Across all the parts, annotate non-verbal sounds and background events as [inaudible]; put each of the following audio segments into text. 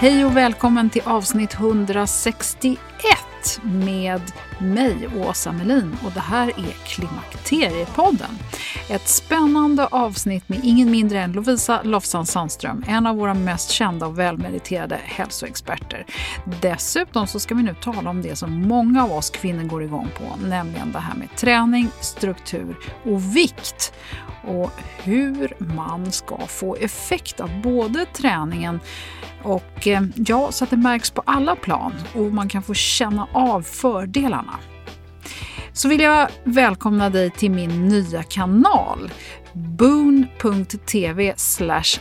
Hej och välkommen till avsnitt 161 med mig, Åsa Melin. Och det här är Klimakteriepodden. Ett spännande avsnitt med ingen mindre än Lovisa Lofsan Sandström, en av våra mest kända och välmeriterade hälsoexperter. Dessutom så ska vi nu tala om det som många av oss kvinnor går igång på, nämligen det här med träning, struktur och vikt och hur man ska få effekt av både träningen och eh, ja, så att det märks på alla plan och man kan få känna av fördelarna. Så vill jag välkomna dig till min nya kanal boon.tv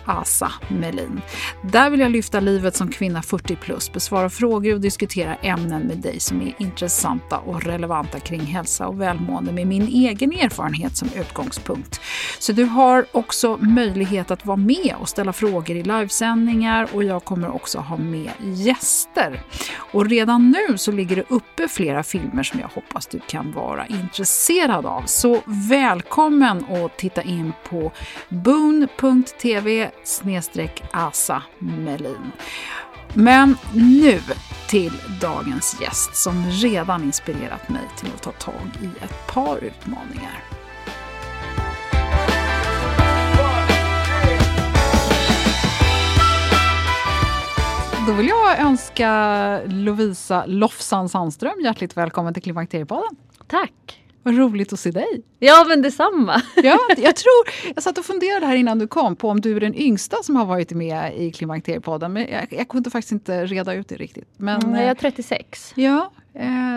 asa melin. Där vill jag lyfta livet som kvinna 40 plus, besvara frågor och diskutera ämnen med dig som är intressanta och relevanta kring hälsa och välmående med min egen erfarenhet som utgångspunkt. Så du har också möjlighet att vara med och ställa frågor i livesändningar och jag kommer också ha med gäster. Och redan nu så ligger det uppe flera filmer som jag hoppas du kan vara intresserad av. Så välkommen att titta in på boon.tv asa melin. Men nu till dagens gäst som redan inspirerat mig till att ta tag i ett par utmaningar. Då vill jag önska Lovisa Lofsan Sandström hjärtligt välkommen till Klimakteriepodden. Tack! Vad roligt att se dig. Ja, men detsamma. [laughs] ja, jag tror, jag satt och funderade här innan du kom på om du är den yngsta som har varit med i Klimakteriepodden. Men jag, jag kunde faktiskt inte reda ut det riktigt. Men, mm, jag är 36. Ja, eh,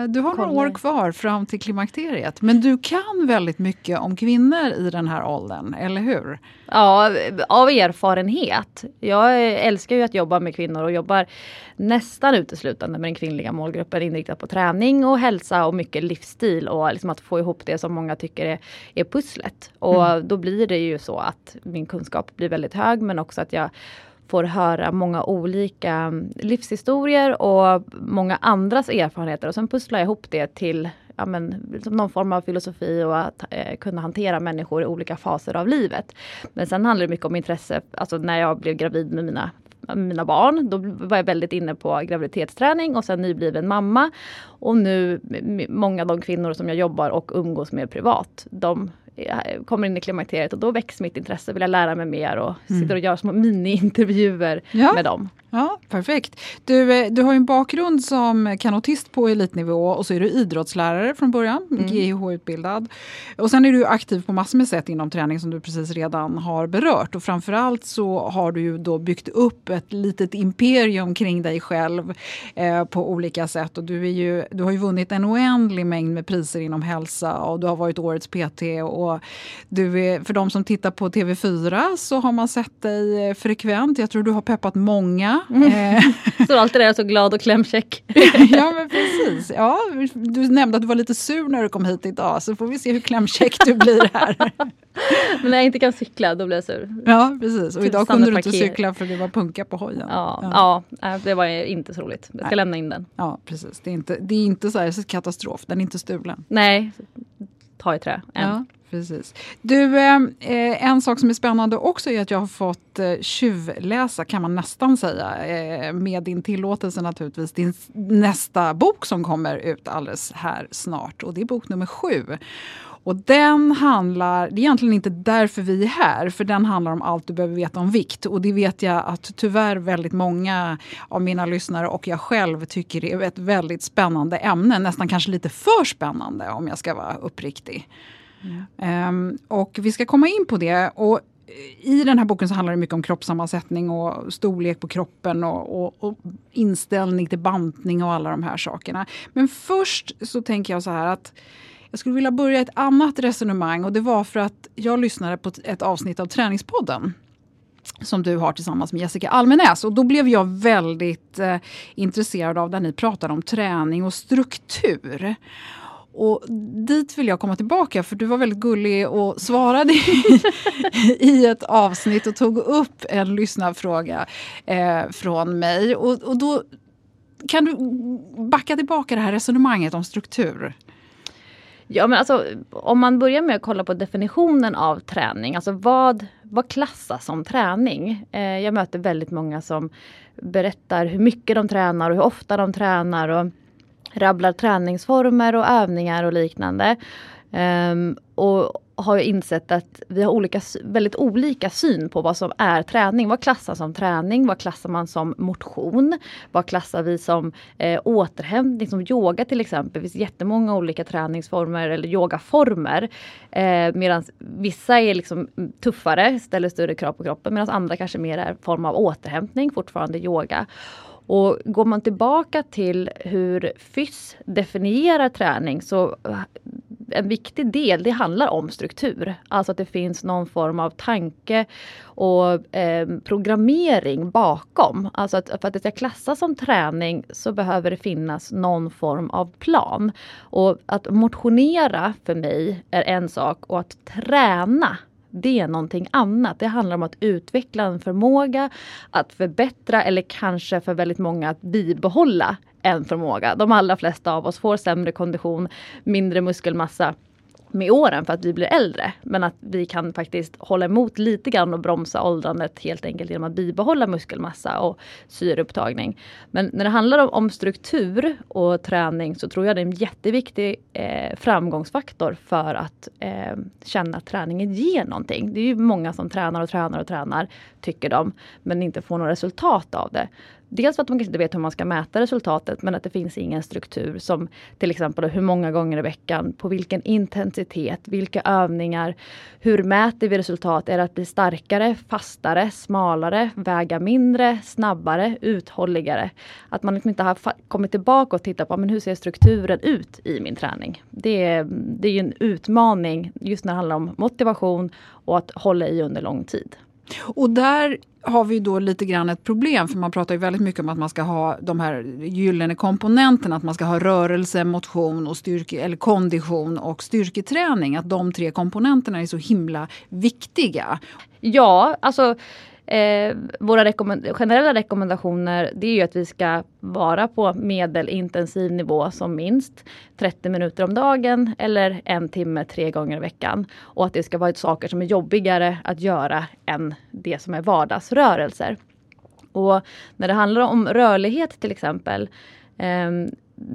du har några år kvar fram till klimakteriet. Men du kan väldigt mycket om kvinnor i den här åldern, eller hur? Ja, av erfarenhet. Jag älskar ju att jobba med kvinnor och jobbar nästan uteslutande med den kvinnliga målgruppen inriktad på träning och hälsa och mycket livsstil och liksom att få ihop det som många tycker är, är pusslet. Och mm. då blir det ju så att min kunskap blir väldigt hög men också att jag får höra många olika livshistorier och många andras erfarenheter och sen pusslar jag ihop det till ja, men, liksom någon form av filosofi och att eh, kunna hantera människor i olika faser av livet. Men sen handlar det mycket om intresse, alltså när jag blev gravid med mina mina barn. Då var jag väldigt inne på graviditetsträning och sen nybliven mamma. Och nu, många av de kvinnor som jag jobbar och umgås med privat, de kommer in i klimakteriet och då väcks mitt intresse, vill jag lära mig mer och mm. sitter och gör små mini-intervjuer ja. med dem. Ja, perfekt. Du, eh, du har en bakgrund som kanotist på elitnivå och så är du idrottslärare från början, mm. GIH-utbildad. Och sen är du aktiv på massor med sätt inom träning som du precis redan har berört. Och framförallt så har du ju då byggt upp ett litet imperium kring dig själv eh, på olika sätt. Och du, är ju, du har ju vunnit en oändlig mängd med priser inom hälsa och du har varit årets PT och Och du är, för de som tittar på TV4 så har man sett dig eh, frekvent. Jag tror du har peppat många. Mm. [laughs] så alltid är så glad och klämkäck. [laughs] ja men precis. Ja, du nämnde att du var lite sur när du kom hit idag så får vi se hur klämkäck du blir här. [laughs] men när jag inte kan cykla då blir jag sur. Ja precis och idag kunde du inte cykla för det var punka på hojen. Ja, ja. det var inte så roligt. Jag ska Nej. lämna in den. Ja precis. Det är inte, det är inte så här katastrof, den är inte stulen. Nej, ta i trä. En. Ja, precis. Du, ehm, eh, en sak som är spännande också är att jag har fått eh, tjuvläsa, kan man nästan säga, eh, med din tillåtelse naturligtvis, din nästa bok som kommer ut alldeles här snart. Och det är bok nummer sju. Och den handlar, det är egentligen inte därför vi är här, för den handlar om allt du behöver veta om vikt. Och det vet jag att tyvärr väldigt många av mina lyssnare och jag själv tycker är ett väldigt spännande ämne. Nästan kanske lite för spännande om jag ska vara uppriktig. Mm. Um, och vi ska komma in på det. Och eh, i den här boken så handlar det mycket om kroppssammansättning och storlek på kroppen och, och, och, inställning till bantning och alla de här sakerna. Men först så tänker jag så här att jag skulle vilja börja ett annat resonemang och det var för att jag lyssnade på ett avsnitt av Träningspodden som du har tillsammans med Jessica Almenäs. Och då blev jag väldigt eh, intresserad av där ni pratade om träning och struktur. Och dit vill jag komma tillbaka för du var väldigt gullig och svarade [laughs] i, ett avsnitt och tog upp en lyssnarfråga eh, från mig. Och, och då kan du backa tillbaka det här resonemanget om struktur? Ja men alltså om man börjar med att kolla på definitionen av träning, alltså vad, vad klassas som träning? Eh, jag möter väldigt många som berättar hur mycket de tränar och hur ofta de tränar och rabblar träningsformer och övningar och liknande. Um, och har insett att vi har olika, väldigt olika syn på vad som är träning. Vad klassas som träning? Vad klassar man som motion? Vad klassar vi som eh, återhämtning, som yoga till exempel? Det finns jättemånga olika träningsformer eller yogaformer. Eh, medan vissa är liksom tuffare, ställer större krav på kroppen medan andra kanske mer är form av återhämtning, fortfarande yoga. Och går man tillbaka till hur FYSS definierar träning så eh, en viktig del det handlar om struktur. Alltså att det finns någon form av tanke och eh, programmering bakom. Alltså att för att det ska klassas som träning så behöver det finnas någon form av plan. Och att motionera för mig är en sak och att träna det är någonting annat. Det handlar om att utveckla en förmåga, att förbättra eller kanske för väldigt många att bibehålla en förmåga. De allra flesta av oss får sämre kondition, mindre muskelmassa med åren för att vi blir äldre. Men att vi kan faktiskt hålla emot lite grann och bromsa åldrandet helt enkelt genom att bibehålla muskelmassa och syreupptagning. Men när det handlar om, om struktur och träning så tror jag det är en jätteviktig eh, framgångsfaktor för att eh, känna att träningen ger någonting. Det är ju många som tränar och tränar och tränar, tycker de, men inte får något resultat av det. Dels för att man kanske inte vet hur man ska mäta resultatet men att det finns ingen struktur som till exempel hur många gånger i veckan, på vilken intensitet, vilka övningar, hur mäter vi resultat? Är det att bli starkare, fastare, smalare, väga mindre, snabbare, uthålligare? Att man liksom inte har kommit tillbaka och tittat på men hur ser strukturen ut i min träning? Det är, det är en utmaning just när det handlar om motivation och att hålla i under lång tid. Och där har vi då lite grann ett problem, för man pratar ju väldigt mycket om att man ska ha de här gyllene komponenterna, att man ska ha rörelse, motion och styrke, eller kondition och styrketräning. Att de tre komponenterna är så himla viktiga. Ja, alltså Eh, våra rekommend generella rekommendationer det är ju att vi ska vara på medelintensiv nivå som minst 30 minuter om dagen eller en timme tre gånger i veckan. Och att det ska vara saker som är jobbigare att göra än det som är vardagsrörelser. Och när det handlar om rörlighet till exempel eh,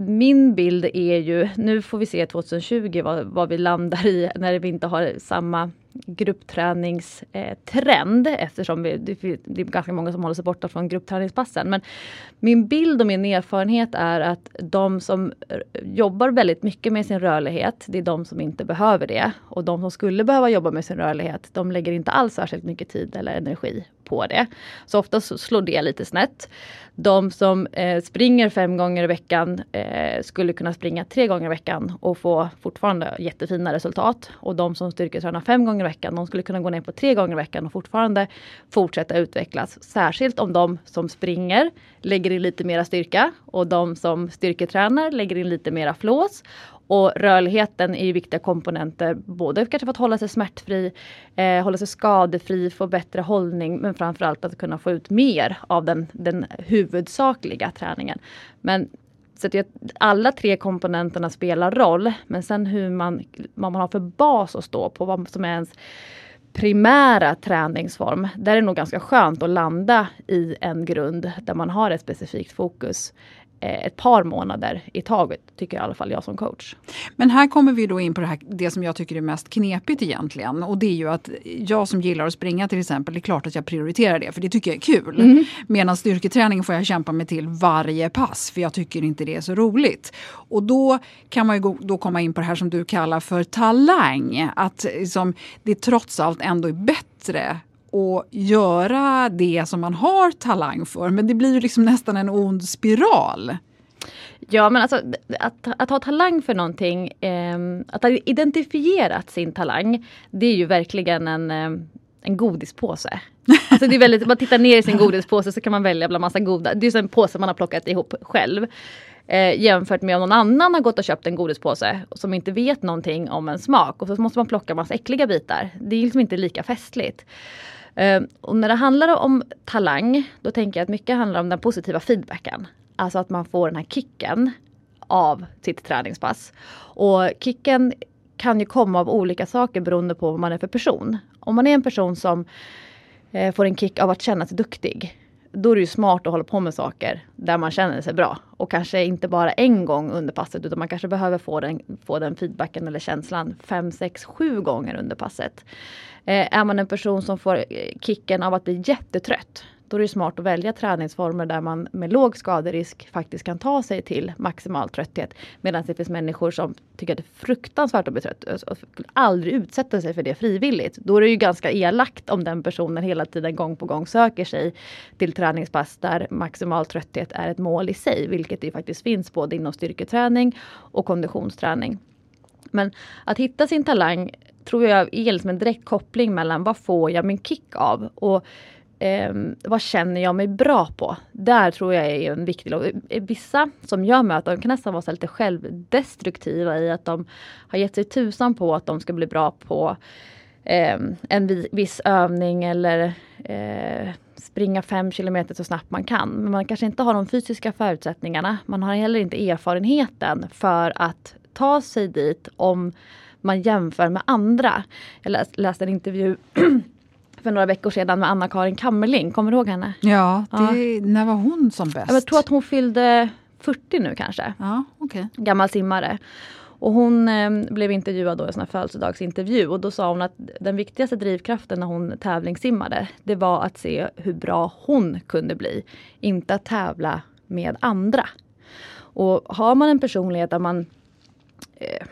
min bild är ju, nu får vi se 2020 vad, vad vi landar i när vi inte har samma gruppträningstrend eftersom vi, det, är ganska många som håller sig borta från gruppträningspassen. Men min bild och min erfarenhet är att de som jobbar väldigt mycket med sin rörlighet, det är de som inte behöver det. Och de som skulle behöva jobba med sin rörlighet, de lägger inte alls särskilt mycket tid eller energi på det. Så ofta slår det lite snett. De som eh, springer fem gånger i veckan eh, skulle kunna springa tre gånger i veckan och få fortfarande jättefina resultat. Och de som styrketränar fem gånger i veckan, de skulle kunna gå ner på tre gånger i veckan och fortfarande fortsätta utvecklas. Särskilt om de som springer lägger in lite mera styrka och de som styrketränar lägger in lite mera flås och rörligheten är ju viktiga komponenter, både kanske för att hålla sig smärtfri, eh, hålla sig skadefri, få bättre hållning, men framförallt att kunna få ut mer av den, den huvudsakliga träningen. Men så att alla tre komponenterna spelar roll, men sen hur man, vad man har för bas att stå på, vad som är ens primära träningsform. Där är det nog ganska skönt att landa i en grund där man har ett specifikt fokus. Eh, ett par månader i taget, tycker i alla fall jag som coach. Men här kommer vi då in på det, här, det som jag tycker är mest knepigt egentligen. Och det är ju att jag som gillar att springa till exempel, det är klart att jag prioriterar det för det tycker jag är kul. Mm. Medan styrketräning får jag kämpa mig till varje pass för jag tycker inte det är så roligt. Och då kan man ju då komma in på det här som du kallar för talang. Att liksom, det trots allt ändå är bättre och göra det som man har talang för. Men det blir ju liksom nästan en ond spiral. Ja men alltså att, att ha talang för någonting, eh, att ha identifierat sin talang, det är ju verkligen en, eh, en godispåse. [laughs] Alltså det är väldigt, man tittar ner i sin godispåse så kan man välja bland massa goda, det är en påse man har plockat ihop själv. Eh, jämfört med om någon annan har gått och köpt en godispåse som inte vet någonting om en smak och så måste man plocka massa äckliga bitar. Det är liksom inte lika festligt. Eh, och när det handlar om talang, då tänker jag att mycket handlar om den positiva feedbacken. Alltså att man får den här kicken av sitt träningspass. Och kicken kan ju komma av olika saker beroende på vad man är för person. Om man är en person som eh, får en kick av att känna sig duktig. Då är det ju smart att hålla på med saker där man känner sig bra. Och kanske inte bara en gång under passet utan man kanske behöver få den, få den feedbacken eller känslan fem, sex, sju gånger under passet. Eh, är man en person som får eh, kicken av att bli jättetrött då är det smart att välja träningsformer där man med låg skaderisk faktiskt kan ta sig till maximal trötthet. Medan det finns människor som tycker att det är fruktansvärt att bli trött och aldrig utsätter sig för det frivilligt. Då är det ju ganska elakt om den personen hela tiden gång på gång söker sig till träningspass där maximal trötthet är ett mål i sig, vilket det faktiskt finns både inom styrketräning och konditionsträning. Men att hitta sin talang tror jag är liksom en direkt koppling mellan vad får jag min kick av och eh, vad känner jag mig bra på? Där tror jag är en viktig och eh, Vissa som jag möter de kan nästan vara så lite självdestruktiva i att de har gett sig tusan på att de ska bli bra på eh, en viss övning eller eh, springa fem kilometer så snabbt man kan. Men man kanske inte har de fysiska förutsättningarna. Man har heller inte erfarenheten för att ta sig dit om man jämför med andra. Jag läste en intervju [clears throat] för några veckor sedan med Anna-Karin Kammerling. Kommer du ihåg henne? Ja, det, ja. när var hon som bäst? Jag tror att hon fyllde 40 nu kanske. Ja, okay. Gammal simmare. Och hon eh, blev intervjuad då i en födelsedagsintervju och då sa hon att den viktigaste drivkraften när hon tävlingssimmade, det var att se hur bra hon kunde bli. Inte att tävla med andra. Och har man en personlighet där man eh,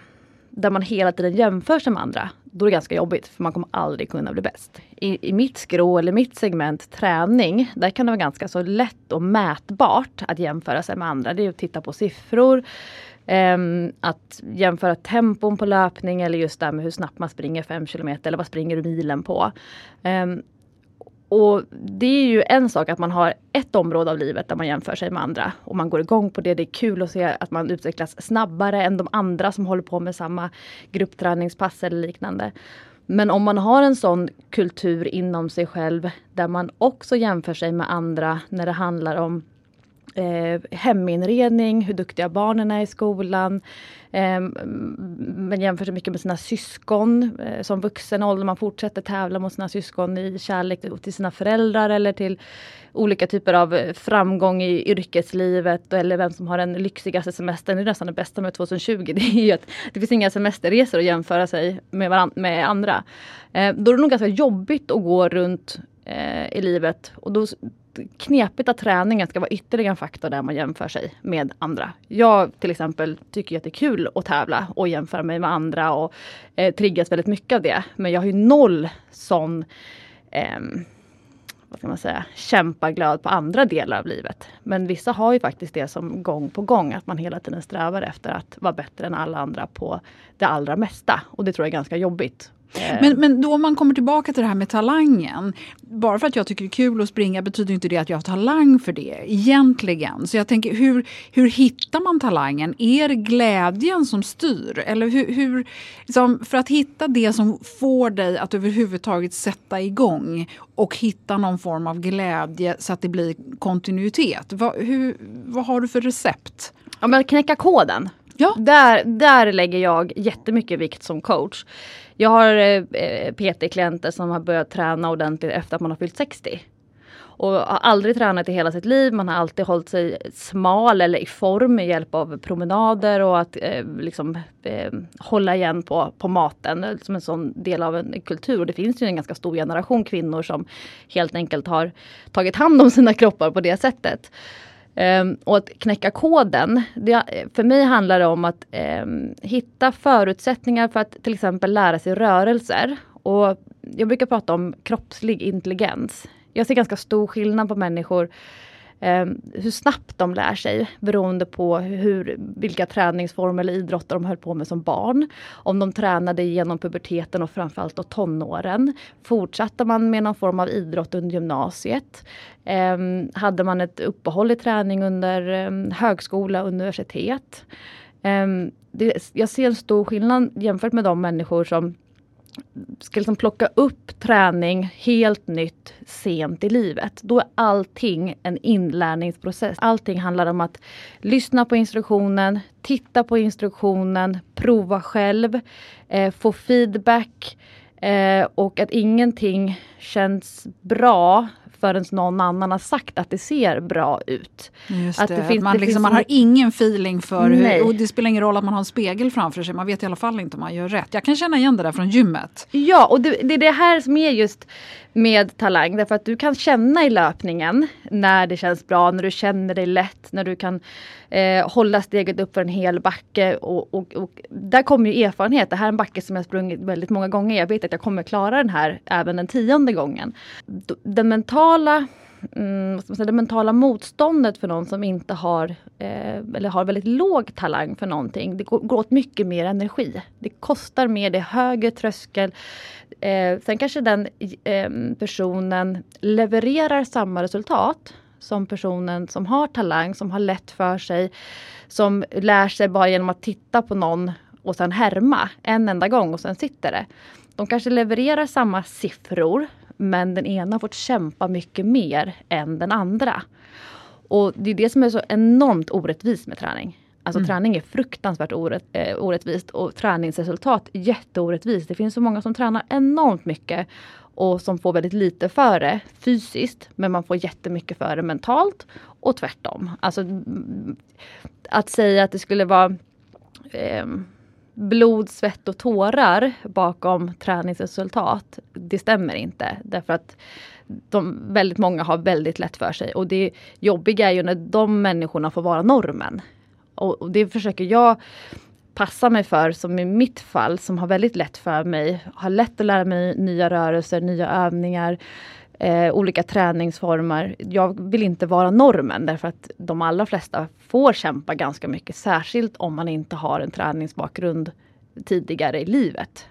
där man hela tiden jämför sig med andra, då är det ganska jobbigt för man kommer aldrig kunna bli bäst. I, i mitt skrå eller mitt segment träning, där kan det vara ganska så lätt och mätbart att jämföra sig med andra. Det är att titta på siffror, um, att jämföra tempon på löpning eller just det med hur snabbt man springer 5 km eller vad springer du milen på. Um, och det är ju en sak att man har ett område av livet där man jämför sig med andra och man går igång på det. Det är kul att se att man utvecklas snabbare än de andra som håller på med samma gruppträningspass eller liknande. Men om man har en sån kultur inom sig själv där man också jämför sig med andra när det handlar om eh, heminredning, hur duktiga barnen är i skolan. Eh, man jämför sig mycket med sina syskon. Eh, som vuxen ålder man fortsätter tävla mot sina syskon i kärlek till sina föräldrar eller till olika typer av eh, framgång i yrkeslivet eller vem som har den lyxigaste semestern. Det är nästan det bästa med 2020. [laughs] Det är ju att det finns inga semesterresor att jämföra sig med, med andra. Eh, då är det nog ganska jobbigt att gå runt eh, i livet och då knepigt att träningen ska vara ytterligare en faktor där man jämför sig med andra. Jag till exempel tycker att det är kul att tävla och jämföra mig med andra och eh, triggas väldigt mycket av det. Men jag har ju noll sån eh, vad ska man säga, kämpaglöd på andra delar av livet. Men vissa har ju faktiskt det som gång på gång, att man hela tiden strävar efter att vara bättre än alla andra på det allra mesta. Och det tror jag är ganska jobbigt. Eh. Men, men då om man kommer tillbaka till det här med talangen. Bara för att jag tycker det är kul att springa betyder inte det att jag har talang för det egentligen. Så jag tänker, hur, hur hittar man talangen? Är det glädjen som styr? Eller hur, hur liksom, för att hitta det som får dig att överhuvudtaget sätta igång och hitta någon form av glädje så att det blir kontinuitet. Vad, hur, vad har du för recept? Ja, men knäcka koden. Ja. Där, där lägger jag jättemycket vikt som coach. Jag har eh, PT-klienter som har börjat träna ordentligt efter att man har fyllt 60. Och har aldrig tränat i hela sitt liv. Man har alltid hållit sig smal eller i form med hjälp av promenader och att eh, liksom, eh, hålla igen på, på maten som en sån del av en kultur. Och det finns ju en ganska stor generation kvinnor som helt enkelt har tagit hand om sina kroppar på det sättet. Um, och att knäcka koden, det, för mig handlar det om att um, hitta förutsättningar för att till exempel lära sig rörelser. Och jag brukar prata om kroppslig intelligens. Jag ser ganska stor skillnad på människor eh, hur snabbt de lär sig beroende på hur, vilka träningsformer eller idrotter de höll på med som barn. Om de tränade genom puberteten och framförallt då tonåren. Fortsatte man med någon form av idrott under gymnasiet? Eh, hade man ett uppehåll i träning under eh, högskola, universitet? Ehm, det, jag ser en stor skillnad jämfört med de människor som ska liksom plocka upp träning helt nytt sent i livet. Då är allting en inlärningsprocess. Allting handlar om att lyssna på instruktionen, titta på instruktionen, prova själv, eh, få feedback eh, och att ingenting känns bra förrän någon annan har sagt att det ser bra ut. Just att det, det finns, man, det liksom, man har ingen feeling för hur, och det spelar ingen roll att man har en spegel framför sig, man vet i alla fall inte om man gör rätt. Jag kan känna igen det där från gymmet. Ja, och det, det är det här som är just med talang. Därför att du kan känna i löpningen när det känns bra, när du känner dig lätt, när du kan eh, hålla steget upp för en hel backe. Och, och, och, där kommer ju erfarenhet. Det här är en backe som jag sprungit väldigt många gånger. Jag vet att jag kommer klara den här även den tionde gången. Den mentala mm, det mentala motståndet för någon som inte har eh, eller har väldigt låg talang för någonting. Det går, går åt mycket mer energi. Det kostar mer, det är högre tröskel. Eh, sen kanske den eh, personen levererar samma resultat som personen som har talang, som har lätt för sig, som lär sig bara genom att titta på någon och sen härma en enda gång och sen sitter det. De kanske levererar samma siffror men den ena har fått kämpa mycket mer än den andra. Och det är det som är så enormt orättvist med träning. Alltså mm. träning är fruktansvärt orätt, eh, orättvist och träningsresultat jätteorättvist. Det finns så många som tränar enormt mycket och som får väldigt lite för det fysiskt men man får jättemycket för det mentalt och tvärtom. Alltså att säga att det skulle vara eh, blod, svett och tårar bakom träningsresultat. Det stämmer inte därför att de, väldigt många har väldigt lätt för sig och det jobbiga är ju när de människorna får vara normen. Och, och det försöker jag passa mig för, som i mitt fall, som har väldigt lätt för mig, har lätt att lära mig nya rörelser, nya övningar, eh, olika träningsformer. Jag vill inte vara normen därför att de allra flesta får kämpa ganska mycket, särskilt om man inte har en träningsbakgrund tidigare i livet.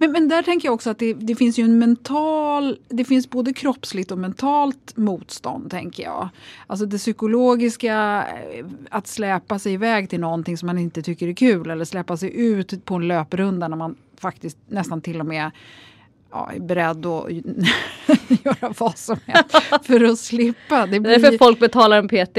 Men, men där tänker jag också att det, det, finns ju en mental, det finns både kroppsligt och mentalt motstånd tänker jag. Alltså det psykologiska, eh, att släpa sig iväg till någonting som man inte tycker är kul eller släppa sig ut på en löprunda när man faktiskt nästan till och med ja, är beredd att [laughs] göra vad som helst för att slippa. Det, blir... det är därför folk betalar en PT.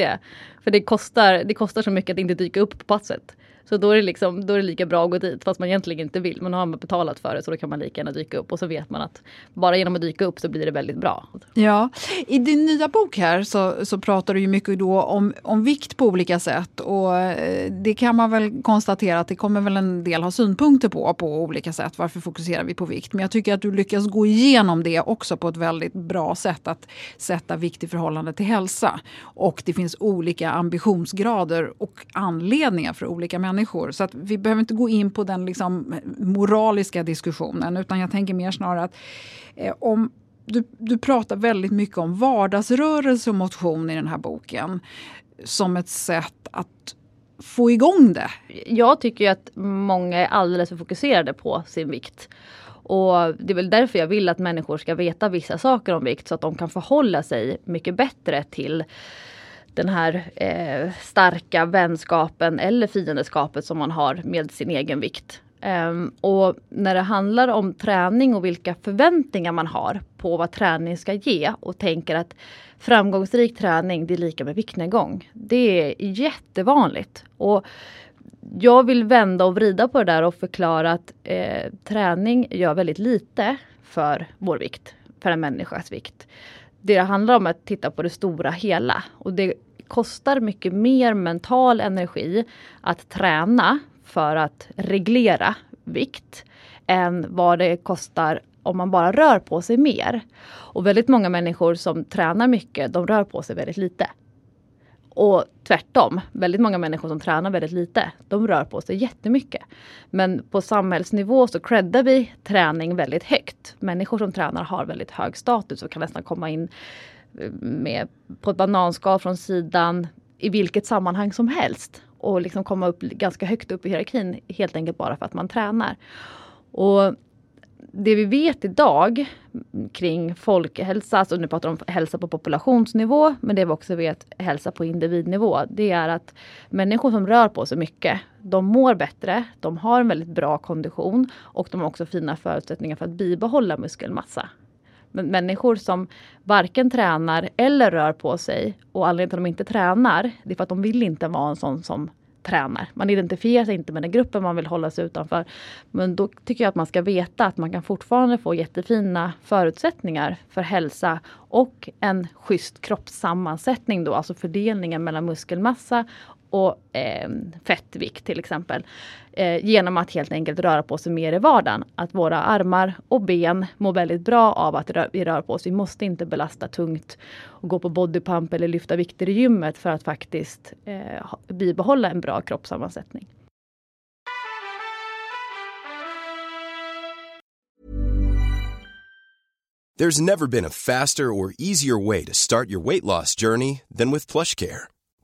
För det kostar, det kostar så mycket att inte dyka upp på passet. Så då är, det liksom, då är det lika bra att gå dit fast man egentligen inte vill. Men nu har man betalat för det så då kan man lika gärna dyka upp och så vet man att bara genom att dyka upp så blir det väldigt bra. Ja, i din nya bok här så, så pratar du ju mycket då om, om vikt på olika sätt och eh, det kan man väl konstatera att det kommer väl en del ha synpunkter på på olika sätt. Varför fokuserar vi på vikt? Men jag tycker att du lyckas gå igenom det också på ett väldigt bra sätt att sätta vikt i förhållande till hälsa. Och det finns olika ambitionsgrader och anledningar för olika människor människor. Så att vi behöver inte gå in på den liksom moraliska diskussionen utan jag tänker mer snarare att eh, om du, du pratar väldigt mycket om vardagsrörelse och motion i den här boken som ett sätt att få igång det. Jag tycker att många är alldeles för fokuserade på sin vikt. Och det är väl därför jag vill att människor ska veta vissa saker om vikt så att de kan förhålla sig mycket bättre till den här eh, starka vänskapen eller fiendeskapet som man har med sin egen vikt. Um, och när det handlar om träning och vilka förväntningar man har på vad träning ska ge och tänker att framgångsrik träning det är lika med viktnedgång. Det är jättevanligt. Och jag vill vända och vrida på det där och förklara att eh, träning gör väldigt lite för vår vikt, för en människas vikt. Det handlar om att titta på det stora hela och det kostar mycket mer mental energi att träna för att reglera vikt än vad det kostar om man bara rör på sig mer. Och väldigt många människor som tränar mycket, de rör på sig väldigt lite. Och tvärtom, väldigt många människor som tränar väldigt lite, de rör på sig jättemycket. Men på samhällsnivå så creddar vi träning väldigt högt. Människor som tränar har väldigt hög status och kan nästan komma in med, på ett bananskal från sidan i vilket sammanhang som helst. Och liksom komma upp ganska högt upp i hierarkin helt enkelt bara för att man tränar. Och det vi vet idag kring folkhälsa, alltså nu pratar vi om hälsa på populationsnivå, men det vi också vet hälsa på individnivå, det är att människor som rör på sig mycket, de mår bättre, de har en väldigt bra kondition och de har också fina förutsättningar för att bibehålla muskelmassa. Människor som varken tränar eller rör på sig och anledningen till att de inte tränar, det är för att de vill inte vara en sån som tränar. Man identifierar sig inte med den gruppen man vill hålla sig utanför. Men då tycker jag att man ska veta att man kan fortfarande få jättefina förutsättningar för hälsa och en schysst kroppssammansättning då, alltså fördelningen mellan muskelmassa och eh, fettvikt till exempel. Eh, genom att helt enkelt röra på sig mer i vardagen. Att våra armar och ben mår väldigt bra av att rö vi rör på oss. Vi måste inte belasta tungt och gå på bodypump eller lyfta vikter i gymmet för att faktiskt eh, bibehålla en bra kroppssammansättning. There's never been a faster or easier way to start your weight loss journey than with plush care.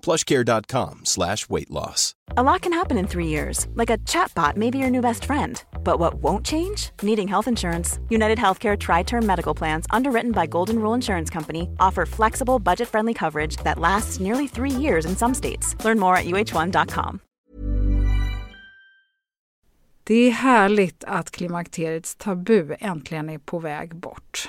plushcare.com slash weight loss. A lot can happen in three years, like a chatbot may be your new best friend. But what won't change? Needing health insurance. United Healthcare Tri Term Medical Plans, underwritten by Golden Rule Insurance Company, offer flexible, budget friendly coverage that lasts nearly three years in some states. Learn more at uh1.com. Det är härligt att klimakteriets tabu äntligen är på väg bort.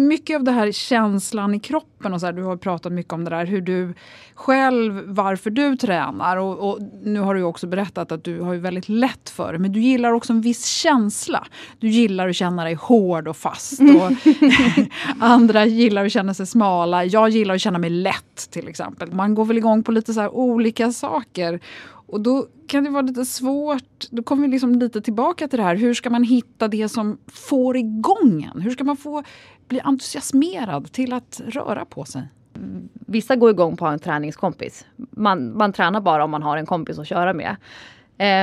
Mycket av det här känslan i kroppen och så här, du har pratat mycket om det där hur du själv, varför du tränar och, och, nu har du också berättat att du har väldigt lätt för det men du gillar också en viss känsla. Du gillar att känna dig hård och fast och [laughs] [laughs] andra gillar att känna sig smala. Jag gillar att känna mig lätt till exempel. Man går väl igång på lite så olika saker och då kan det vara lite svårt. Då kommer vi liksom lite tillbaka till det här. Hur ska man hitta det som får igång en? Hur ska man få bli entusiasmerad till att röra på sig? Vissa går igång på en träningskompis. Man, man tränar bara om man har en kompis att köra med.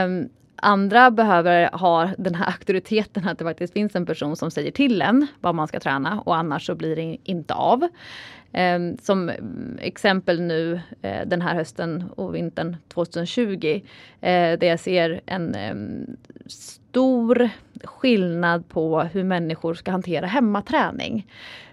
Um, andra behöver ha den här [laughs] auktoriteten att det faktiskt finns en person som säger till en vad man ska träna och annars så blir det inte av. Ehm, som exempel nu eh, den här hösten och vintern 2020 eh, där jag ser en ehm, stor skillnad på hur människor ska hantera hemmaträning.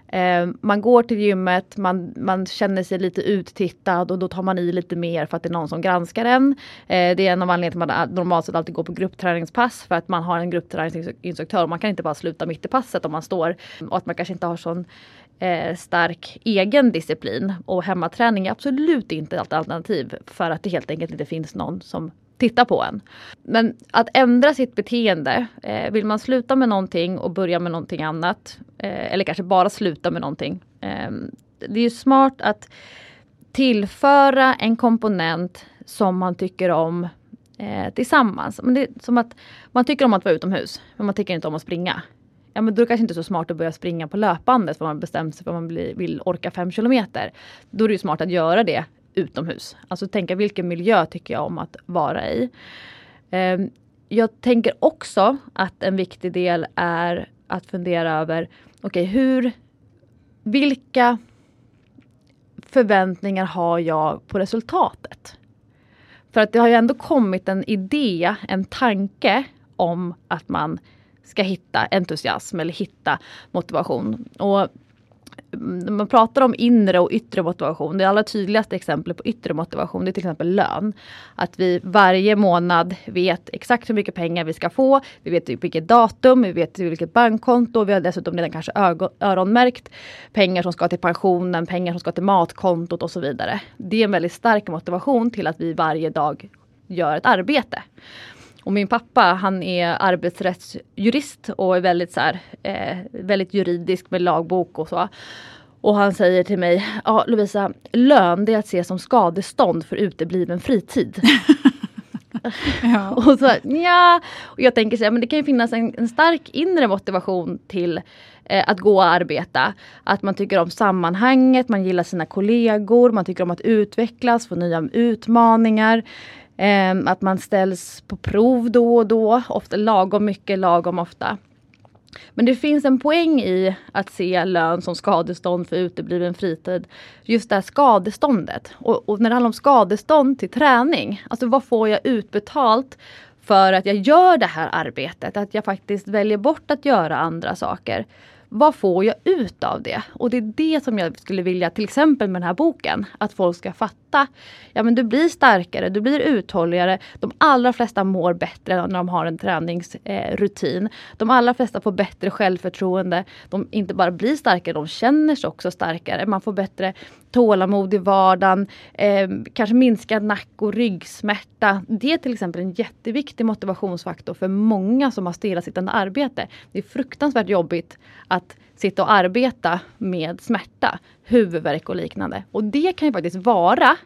Eh, man går till gymmet, man, man känner sig lite uttittad och då tar man i lite mer för att det är någon som granskar en. Eh, det är en av anledningarna till att man normalt sett alltid går på gruppträningspass för att man har en gruppträningsinstruktör. och Man kan inte bara sluta mitt i passet om man står och att man kanske inte har sån eh, stark egen disciplin. Och hemmaträning är absolut inte ett alternativ för att det helt enkelt inte finns någon som Titta på en. Men att ändra sitt beteende. Eh, vill man sluta med någonting och börja med någonting annat. Eh, eller kanske bara sluta med någonting. Eh, det är ju smart att tillföra en komponent som man tycker om eh, tillsammans. Men det är som att man tycker om att vara utomhus men man tycker inte om att springa ja men då är det kanske inte så smart att börja springa på löpbandet för man bestämt sig för att man vill orka fem kilometer. Då är det ju smart att göra det utomhus. Alltså tänka vilken miljö tycker jag om att vara i. Ehm, jag tänker också att en viktig del är att fundera över, okej okay, hur, vilka förväntningar har jag på resultatet? För att det har ju ändå kommit en idé, en tanke om att man ska hitta entusiasm eller hitta motivation. Och man pratar om inre och yttre motivation, det allra tydligaste exemplet på yttre motivation det är till exempel lön. Att vi varje månad vet exakt hur mycket pengar vi ska få, vi vet vilket datum, vi vet vilket bankkonto, vi har dessutom redan kanske öronmärkt pengar som ska till pensionen, pengar som ska till matkontot och så vidare. Det är en väldigt stark motivation till att vi varje dag gör ett arbete. Och min pappa han är arbetsrättsjurist och är väldigt, så här, eh, väldigt juridisk med lagbok och så. Och han säger till mig, ja Lovisa, lön det är att se som skadestånd för utebliven fritid. [laughs] ja. [laughs] och så ja, och jag tänker så här, men det kan ju finnas en, en stark inre motivation till eh, att gå och arbeta. Att man tycker om sammanhanget, man gillar sina kollegor, man tycker om att utvecklas, få nya utmaningar. Um, att man ställs på prov då och då, ofta lagom mycket, lagom ofta. Men det finns en poäng i att se lön som skadestånd för utebliven fritid. Just det här skadeståndet. Och, och när det handlar om skadestånd till träning, alltså vad får jag utbetalt för att jag gör det här arbetet? Att jag faktiskt väljer bort att göra andra saker vad får jag ut av det? Och det är det som jag skulle vilja, till exempel med den här boken, att folk ska fatta. Ja men du blir starkare, du blir uthålligare. De allra flesta mår bättre när de har en träningsrutin. Eh, de allra flesta får bättre självförtroende. De inte bara blir starkare, de känner sig också starkare. Man får bättre tålamod i vardagen, eh, kanske minskad nack och ryggsmärta. Det är till exempel en jätteviktig motivationsfaktor för många som har stillasittande arbete. Det är fruktansvärt jobbigt att sitta och arbeta med smärta, huvudvärk och liknande. Och det kan ju faktiskt vara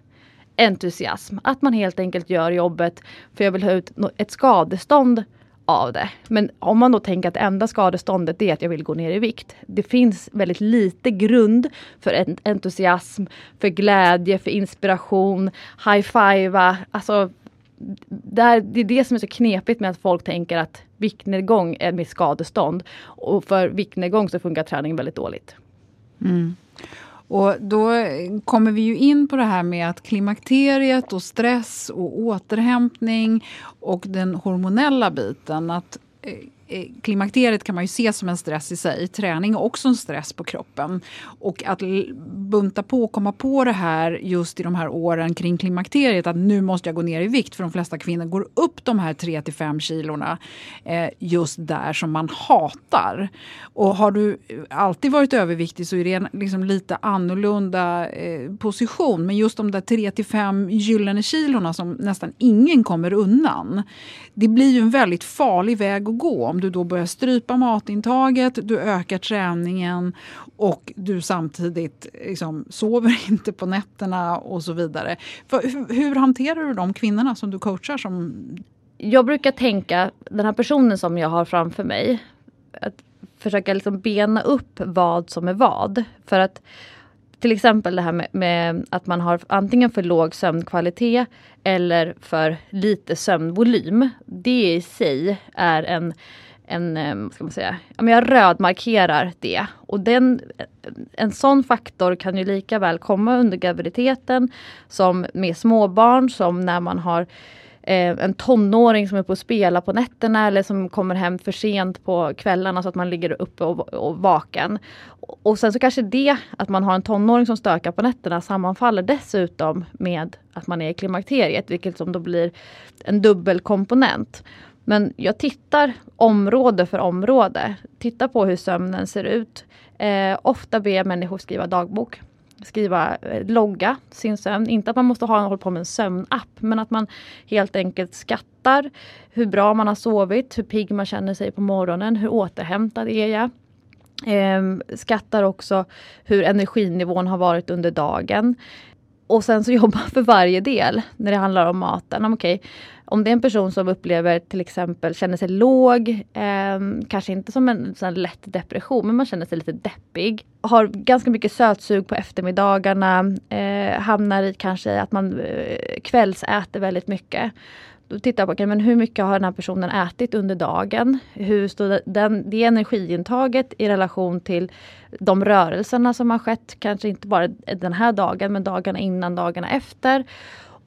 entusiasm. Att man helt enkelt gör jobbet för jag vill ha ut ett skadestånd av det. Men om man då tänker att det enda skadeståndet är att jag vill gå ner i vikt. Det finns väldigt lite grund för entusiasm, för glädje, för inspiration, high-fivea. Alltså där, det är det som är så knepigt med att folk tänker att viktnedgång är mitt skadestånd. Och för viktnedgång så funkar träning väldigt dåligt. Mm. Och då kommer vi ju in på det här med att klimakteriet och stress och återhämtning och den hormonella biten. Att eh, Eh, klimakteriet kan man ju se som en stress i sig. Träning är också en stress på kroppen. Och att bunta på och komma på det här just i de här åren kring klimakteriet att nu måste jag gå ner i vikt för de flesta kvinnor går upp de här 3 till 5 kilorna eh, just där som man hatar. Och har du alltid varit överviktig så är det en liksom lite annorlunda eh, position. Men just de där 3 till 5 gyllene kilorna som nästan ingen kommer undan. Det blir ju en väldigt farlig väg att gå du då börjar strypa matintaget, du ökar träningen och du samtidigt liksom sover [laughs] inte på nätterna och så vidare. För, hur, hur hanterar du de kvinnorna som du coachar? Som... Jag brukar tänka, den här personen som jag har framför mig, att försöka liksom bena upp vad som är vad. För att till exempel det här med, med, att man har antingen för låg sömnkvalitet eller för lite sömnvolym. Det i sig är en en, eh, vad ska man säga, jag rödmarkerar det. Och den, en sån faktor kan ju lika väl komma under graviditeten som med småbarn, som när man har eh, en tonåring som är på att spela på nätterna eller som kommer hem för sent på kvällarna så att man ligger uppe och, och vaken. Och sen så kanske det, att man har en tonåring som stökar på nätterna sammanfaller dessutom med att man är i klimakteriet, vilket som då blir en dubbelkomponent. Men jag tittar område för område. Tittar på hur sömnen ser ut. Eh, ofta ber jag människor skriva dagbok. Skriva, eh, logga sin sömn. Inte att man måste ha hålla på med en sömnapp, men att man helt enkelt skattar hur bra man har sovit, hur pigg man känner sig på morgonen, hur återhämtad är jag. Eh, skattar också hur energinivån har varit under dagen. Och sen så [laughs] jobba för varje del när det handlar om maten. Okay, om det är en person som upplever till exempel känner sig låg, eh, kanske inte som en sån lätt depression, men man känner sig lite deppig. Har ganska mycket sötsug på eftermiddagarna, eh, hamnar i kanske att man eh, kvällsäter väldigt mycket. Då tittar jag på okay, men hur mycket har den här personen ätit under dagen. Hur står den, det energiintaget i relation till de rörelserna som har skett, kanske inte bara den här dagen men dagarna innan, dagarna efter.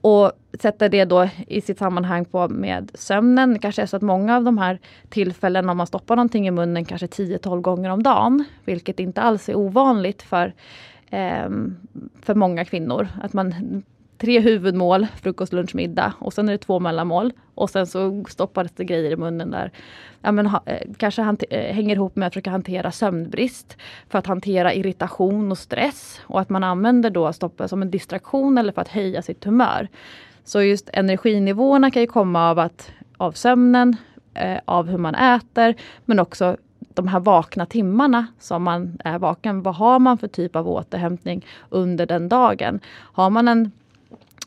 Och sätta det då i sitt sammanhang på med sömnen. Det kanske är så att många av de här tillfällen om man stoppar någonting i munnen kanske 10-12 gånger om dagen. Vilket inte alls är ovanligt för, eh, för många kvinnor. Att man tre huvudmål, frukost, lunch, middag och sen är det två mellanmål. Och sen så stoppades det grejer i munnen där. Ja, men, ha, eh, kanske eh, hänger ihop med att försöka hantera sömnbrist. För att hantera irritation och stress. Och att man använder då stoppet som en distraktion eller för att höja sitt humör. Så just energinivåerna kan ju komma av, att, av sömnen, eh, av hur man äter, men också de här vakna timmarna som man är vaken. Vad har man för typ av återhämtning under den dagen? Har man en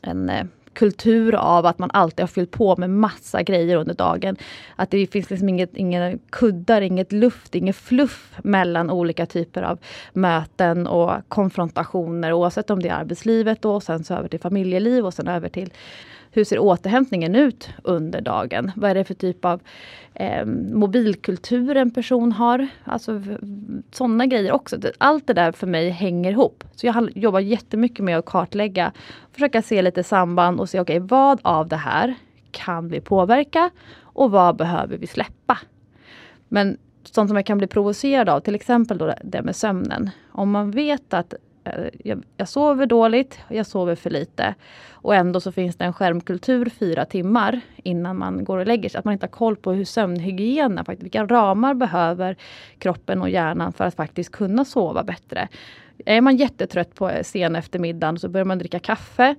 en eh, kultur av att man alltid har fyllt på med massa grejer under dagen. Att det finns liksom inget, inga kuddar, inget luft, inget fluff mellan olika typer av möten och konfrontationer oavsett om det är arbetslivet och sen så över till familjeliv och sen över till hur ser återhämtningen ut under dagen? Vad är det för typ av eh, mobilkultur en person har? Alltså sådana grejer också. Allt det där för mig hänger ihop. Så jag jobbar jättemycket med att kartlägga, försöka se lite samband och se okej, okay, vad av det här kan vi påverka och vad behöver vi släppa? Men sånt som jag kan bli provocerad av, till exempel då det med sömnen. Om man vet att Eh, jag, jag, sover dåligt, jag sover för lite. Och ändå så finns det en skärmkultur fyra timmar innan man går och lägger sig. Att man inte har koll på hur sömnhygienen, vilka ramar behöver kroppen och hjärnan för att faktiskt kunna sova bättre. Är man jättetrött på eh, sen eftermiddagen så börjar man dricka kaffe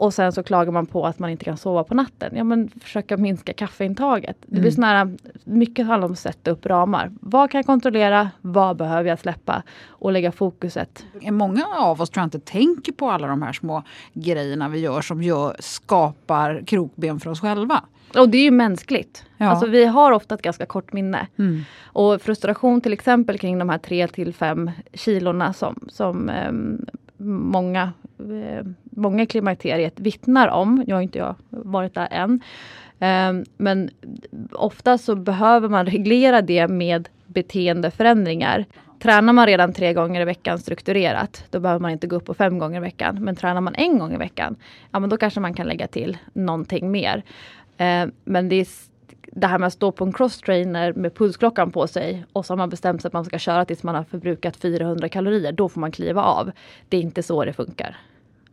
och sen så klagar man på att man inte kan sova på natten. Ja men försöka minska kaffeintaget. Det blir mm. sån här, mycket handlar om att sätta upp ramar. Vad kan jag kontrollera? Vad behöver jag släppa? Och lägga fokuset. Många av oss tror jag inte tänker på alla de här små grejerna vi gör som gör, skapar krokben för oss själva. Och det är ju mänskligt. Ja. Alltså, vi har ofta ett ganska kort minne. Mm. Och frustration till exempel kring de här 3 till 5 kilorna som, som um, många, eh, många klimakteriet vittnar om. Jag har inte jag varit där än. Eh, men ofta så behöver man reglera det med beteendeförändringar. Tränar man redan tre gånger i veckan strukturerat, då behöver man inte gå upp på fem gånger i veckan. Men tränar man en gång i veckan, ja men då kanske man kan lägga till någonting mer. Eh, men det är det här med att stå på en crosstrainer med pulsklockan på sig och så har man bestämt sig att man ska köra tills man har förbrukat 400 kalorier. Då får man kliva av. Det är inte så det funkar.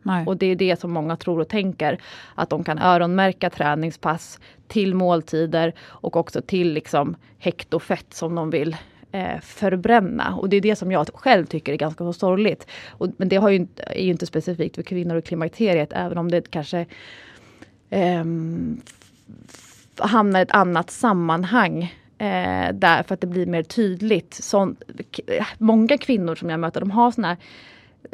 Nej. Och det är det som många tror och tänker. Att de kan öronmärka träningspass till måltider och också till liksom hektofett som de vill eh, förbränna. Och det är det som jag själv tycker är ganska så sorgligt. Och, men det har ju är ju inte specifikt för kvinnor i klimakteriet även om det kanske eh, hamnar i ett annat sammanhang eh, där för att det blir mer tydligt. Så, många kvinnor som jag möter de har såna här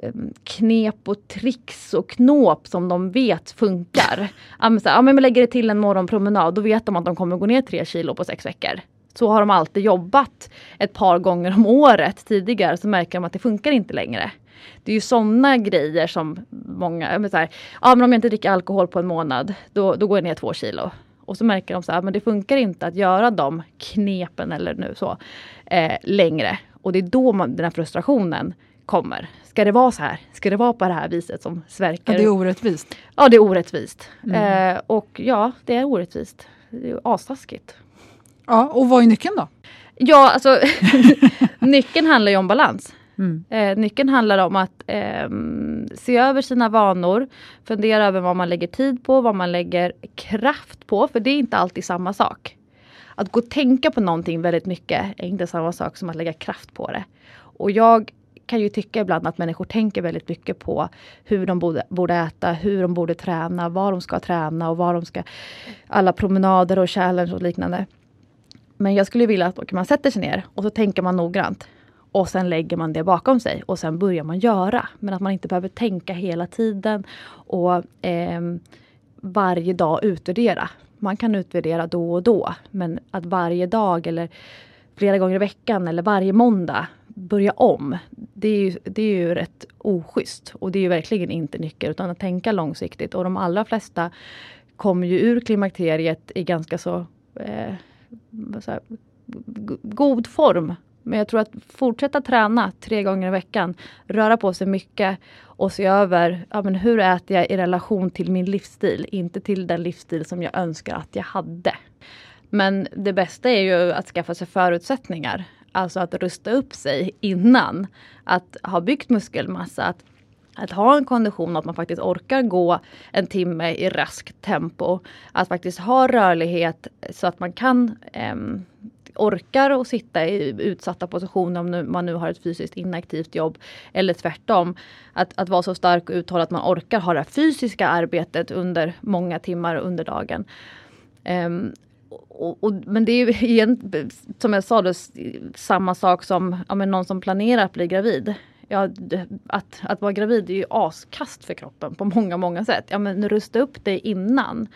ehm, knep och tricks och knåp som de vet funkar. [laughs] ja, men så här, ja, men lägger det till en morgonpromenad, då vet de att de kommer gå ner tre kilo på sex veckor. Så har de alltid jobbat ett par gånger om året tidigare så märker de att det funkar inte längre. Det är ju sådana grejer som många, men så här, ja men om jag inte dricker alkohol på en månad då, då går jag ner två kilo. Och så märker de så här, men det funkar inte att göra de knepen eller nu så eh, längre. Och det är då man, den här frustrationen kommer. Ska det vara så här? Ska det vara på det här viset som Sverker? Ja, det är orättvist. Ja, det är orättvist. Mm. Eh, och ja, det är orättvist. Det är astaskigt. Ja, och vad är nyckeln då? Ja, alltså [laughs] nyckeln handlar ju om balans. Mm. Eh, nyckeln handlar om att eh, se över sina vanor, fundera över vad man lägger tid på, vad man lägger kraft på, för det är inte alltid samma sak. Att gå och tänka på någonting väldigt mycket är inte samma sak som att lägga kraft på det. Och jag kan ju tycka ibland att människor tänker väldigt mycket på hur de borde, borde äta, hur de borde träna, var de ska träna och var de ska... Alla promenader och challenge och liknande. Men jag skulle vilja att man sätter sig ner och så tänker man noggrant. Och sen lägger man det bakom sig och sen börjar man göra. Men att man inte behöver tänka hela tiden och eh, varje dag utvärdera. Man kan utvärdera då och då. Men att varje dag eller flera gånger i veckan eller varje måndag börja om. Det är ju, det är ju rätt oschysst. Och det är ju verkligen inte nyckeln utan att tänka långsiktigt. Och de allra flesta kommer ju ur klimakteriet i ganska så, eh, så här, god form men jag tror att fortsätta träna tre gånger i veckan, röra på sig mycket och se över ja, men hur äter jag i relation till min livsstil, inte till den livsstil som jag önskar att jag hade. Men det bästa är ju att skaffa sig förutsättningar. Alltså att rusta upp sig innan. Att ha byggt muskelmassa, att, att ha en kondition, att man faktiskt orkar gå en timme i raskt tempo. Att faktiskt ha rörlighet så att man kan eh, orkar att sitta i utsatta positioner om man nu har ett fysiskt inaktivt jobb. Eller tvärtom. Att, att vara så stark och uthållig att man orkar ha det fysiska arbetet under många timmar under dagen. Um, och, och, men det är ju [laughs] igen, som jag sa, då, samma sak som ja, men någon som planerar att bli gravid. Ja, att, att vara gravid är ju askast för kroppen på många, många sätt. Ja, men rusta upp dig innan.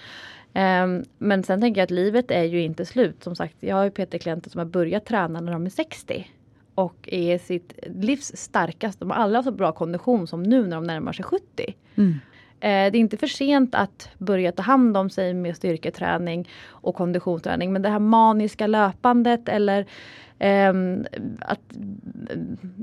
Um, men sen tänker jag att livet är ju inte slut. Som sagt, jag har ju PT-klienter som har börjat träna när de är 60 och är sitt livs starkaste. De har aldrig haft så bra kondition som nu när de närmar sig 70. Mm. Eh, det är inte för sent att börja ta hand om sig med styrketräning och konditionsträning. Men det här maniska löpandet eller ehm, eh, att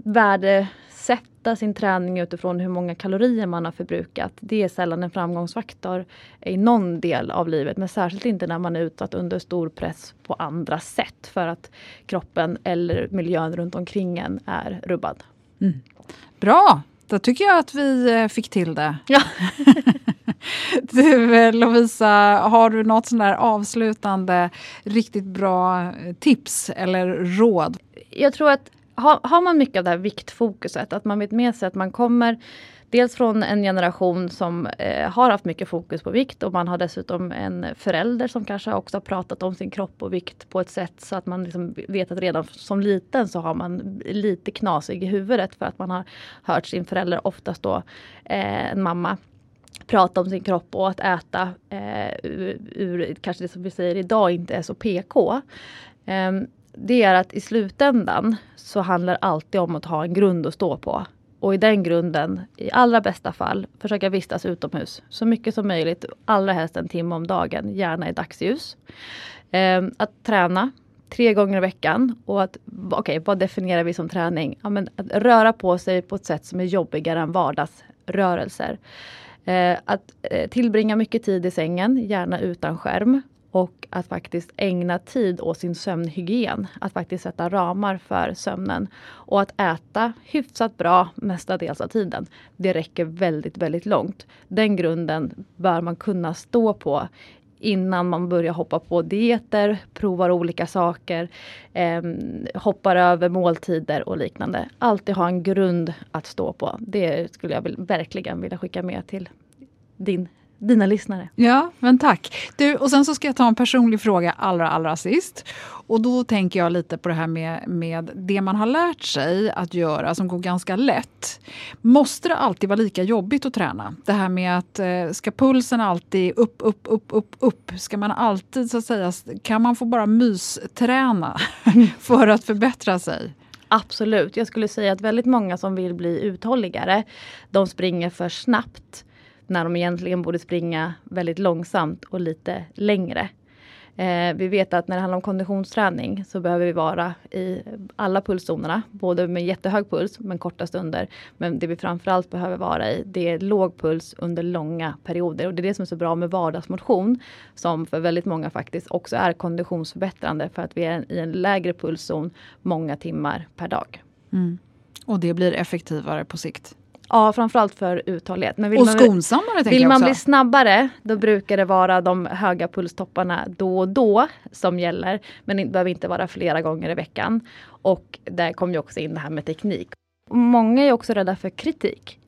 värdesätta sin träning utifrån hur många kalorier man har förbrukat. Det är sällan en framgångsfaktor i någon del av livet. Men särskilt inte när man är utsatt under stor press på andra sätt. För att kroppen eller miljön runt omkring en är rubbad. Mm. Bra! Då tycker jag att vi eh, fick till det. Ja. [laughs] du eh, Lovisa, har du något sån där avslutande riktigt bra eh, tips eller råd? Jag tror att har, har man mycket av det här viktfokuset, att man vet med sig att man kommer Dels från en generation som eh, har haft mycket fokus på vikt och man har dessutom en förälder som kanske också har pratat om sin kropp och vikt på ett sätt så att man liksom vet att redan som liten så har man lite knasig i huvudet för att man har hört sin förälder, oftast då eh, en mamma, prata om sin kropp och att äta eh, ur, ur, kanske det som vi säger idag inte är så PK. Um, ehm, det är att i slutändan så handlar det alltid om att ha en grund att stå på och i den grunden, i allra bästa fall, försöka vistas utomhus så mycket som möjligt. Allra helst en timme om dagen, gärna i dagsljus. Eh, att träna tre gånger i veckan. Och att, okej, okay, vad definierar vi som träning? Ja, men att röra på sig på ett sätt som är jobbigare än vardagsrörelser. Eh, att eh, tillbringa mycket tid i sängen, gärna utan skärm. Och att faktiskt ägna tid åt sin sömnhygien. Att faktiskt sätta ramar för sömnen. Och att äta hyfsat bra mestadels av tiden. Det räcker väldigt, väldigt långt. Den grunden bör man kunna stå på innan man börjar hoppa på dieter, provar olika saker, eh, hoppar över måltider och liknande. Alltid ha en grund att stå på. Det skulle jag vill, verkligen vilja skicka med till din dina lyssnare. Ja, men tack. Du, och sen så ska jag ta en personlig fråga allra, allra sist. Och då tänker jag lite på det här med, med det man har lärt sig att göra som går ganska lätt. Måste det alltid vara lika jobbigt att träna? Det här med att eh, ska pulsen alltid upp, upp, upp, upp, upp? Ska man alltid så att säga, kan man få bara mysträna [laughs] för att förbättra sig? Absolut. Jag skulle säga att väldigt många som vill bli uthålligare, de springer för snabbt när de egentligen borde springa väldigt långsamt och lite längre. Eh, vi vet att när det handlar om konditionsträning så behöver vi vara i alla pulszonerna, både med jättehög puls men korta stunder. Men det vi framförallt behöver vara i, det är låg puls under långa perioder. Och det är det som är så bra med vardagsmotion, som för väldigt många faktiskt också är konditionsförbättrande för att vi är i en lägre pulszon många timmar per dag. Mm. Och det blir effektivare på sikt? Ja, framförallt för uthållighet. Men vill och skonsammare man, Vill man bli snabbare, då brukar det vara de höga pulstopparna då och då som gäller. Men det behöver inte vara flera gånger i veckan. Och där kommer ju också in det här med teknik. Många är också rädda för kritik.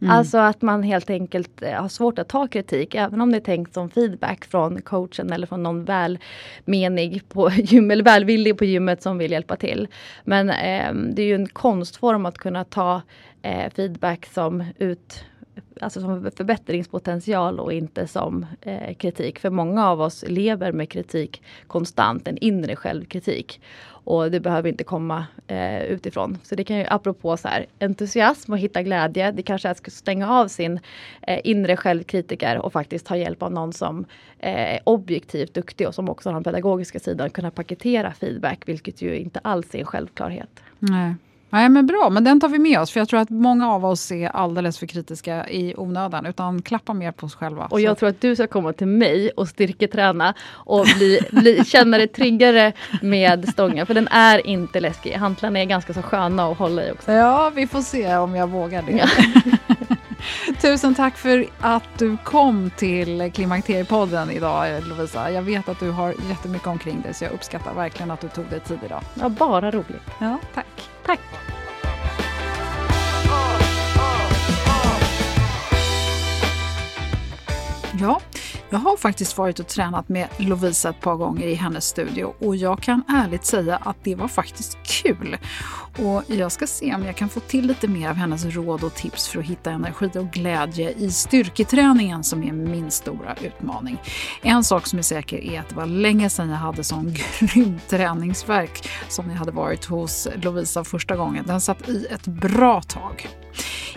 Mm. Alltså att man helt enkelt eh, har svårt att ta kritik, även om det är tänkt som feedback från coachen eller från någon välmenig på [laughs] gym, eller välvillig på gymmet som vill hjälpa till. Men eh, det är ju en konstform att kunna ta eh, feedback som ut alltså som förbättringspotential och inte som eh, kritik. För många av oss lever med kritik konstant, en inre självkritik. Och det behöver inte komma eh, utifrån. Så det kan ju apropå så här, entusiasm och hitta glädje. Det kanske är att stänga av sin eh, inre självkritiker och faktiskt ta hjälp av någon som är objektivt duktig och som också har den pedagogiska sidan, kunna paketera feedback, vilket ju inte alls är en självklarhet. Nej. Nej, men bra, men den tar vi med oss. För jag tror att många av oss är alldeles för kritiska i onödan. Utan klappa mer på oss själva. Och jag så. tror att du ska komma till mig och styrketräna och bli, bli, [laughs] känna dig tryggare med stången. För den är inte läskig. Hantlarna är ganska så sköna att hålla i också. Ja, vi får se om jag vågar det. [laughs] Tusen tack för att du kom till Klimakteriepodden idag Lovisa. Jag vet att du har jättemycket omkring dig så jag uppskattar verkligen att du tog dig tid idag. Ja, bara roligt. Ja, tack. Tack. Ja, jag har faktiskt varit och tränat med Lovisa ett par gånger i hennes studio och jag kan ärligt säga att det var faktiskt kul. Och jag ska se om jag kan få till lite mer av hennes råd och tips för att hitta energi och glädje i styrketräningen som är min stora utmaning. En sak som är säker är att det var länge sedan jag hade sån [laughs] grym träningsverk som jag hade varit hos Lovisa första gången. Den satt i ett bra tag.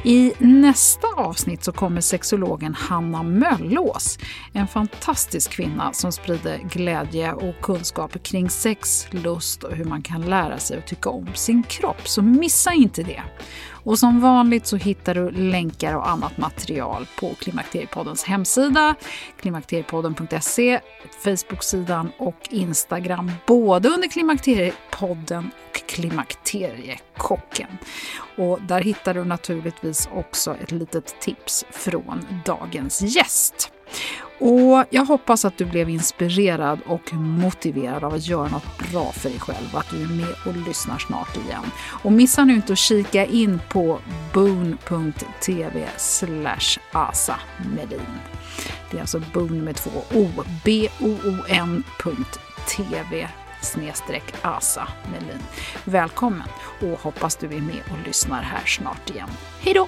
I nästa avsnitt så kommer sexologen Hanna Möllås, en fantastisk kvinna som sprider glädje och kunskap kring sex, lust och hur man kan lära sig att tycka om sin kropp. Så missa inte det! Och som vanligt så hittar du länkar och annat material på Klimakteriepoddens hemsida, klimakteriepodden.se, Facebook-sidan och Instagram, både under Klimakteriepodden och Klimakteriekocken. Och där hittar du naturligtvis också ett litet tips från dagens gäst. Och Jag hoppas att du blev inspirerad och motiverad av att göra något bra för dig själv att du är med och lyssnar snart igen. Och missa nu inte att kika in på boon.tv asa Melin. Det är alltså boon med två o, b-o-o-n.tv snedstreck Asa Melin. Välkommen och hoppas du är med och lyssnar här snart igen. Hej då!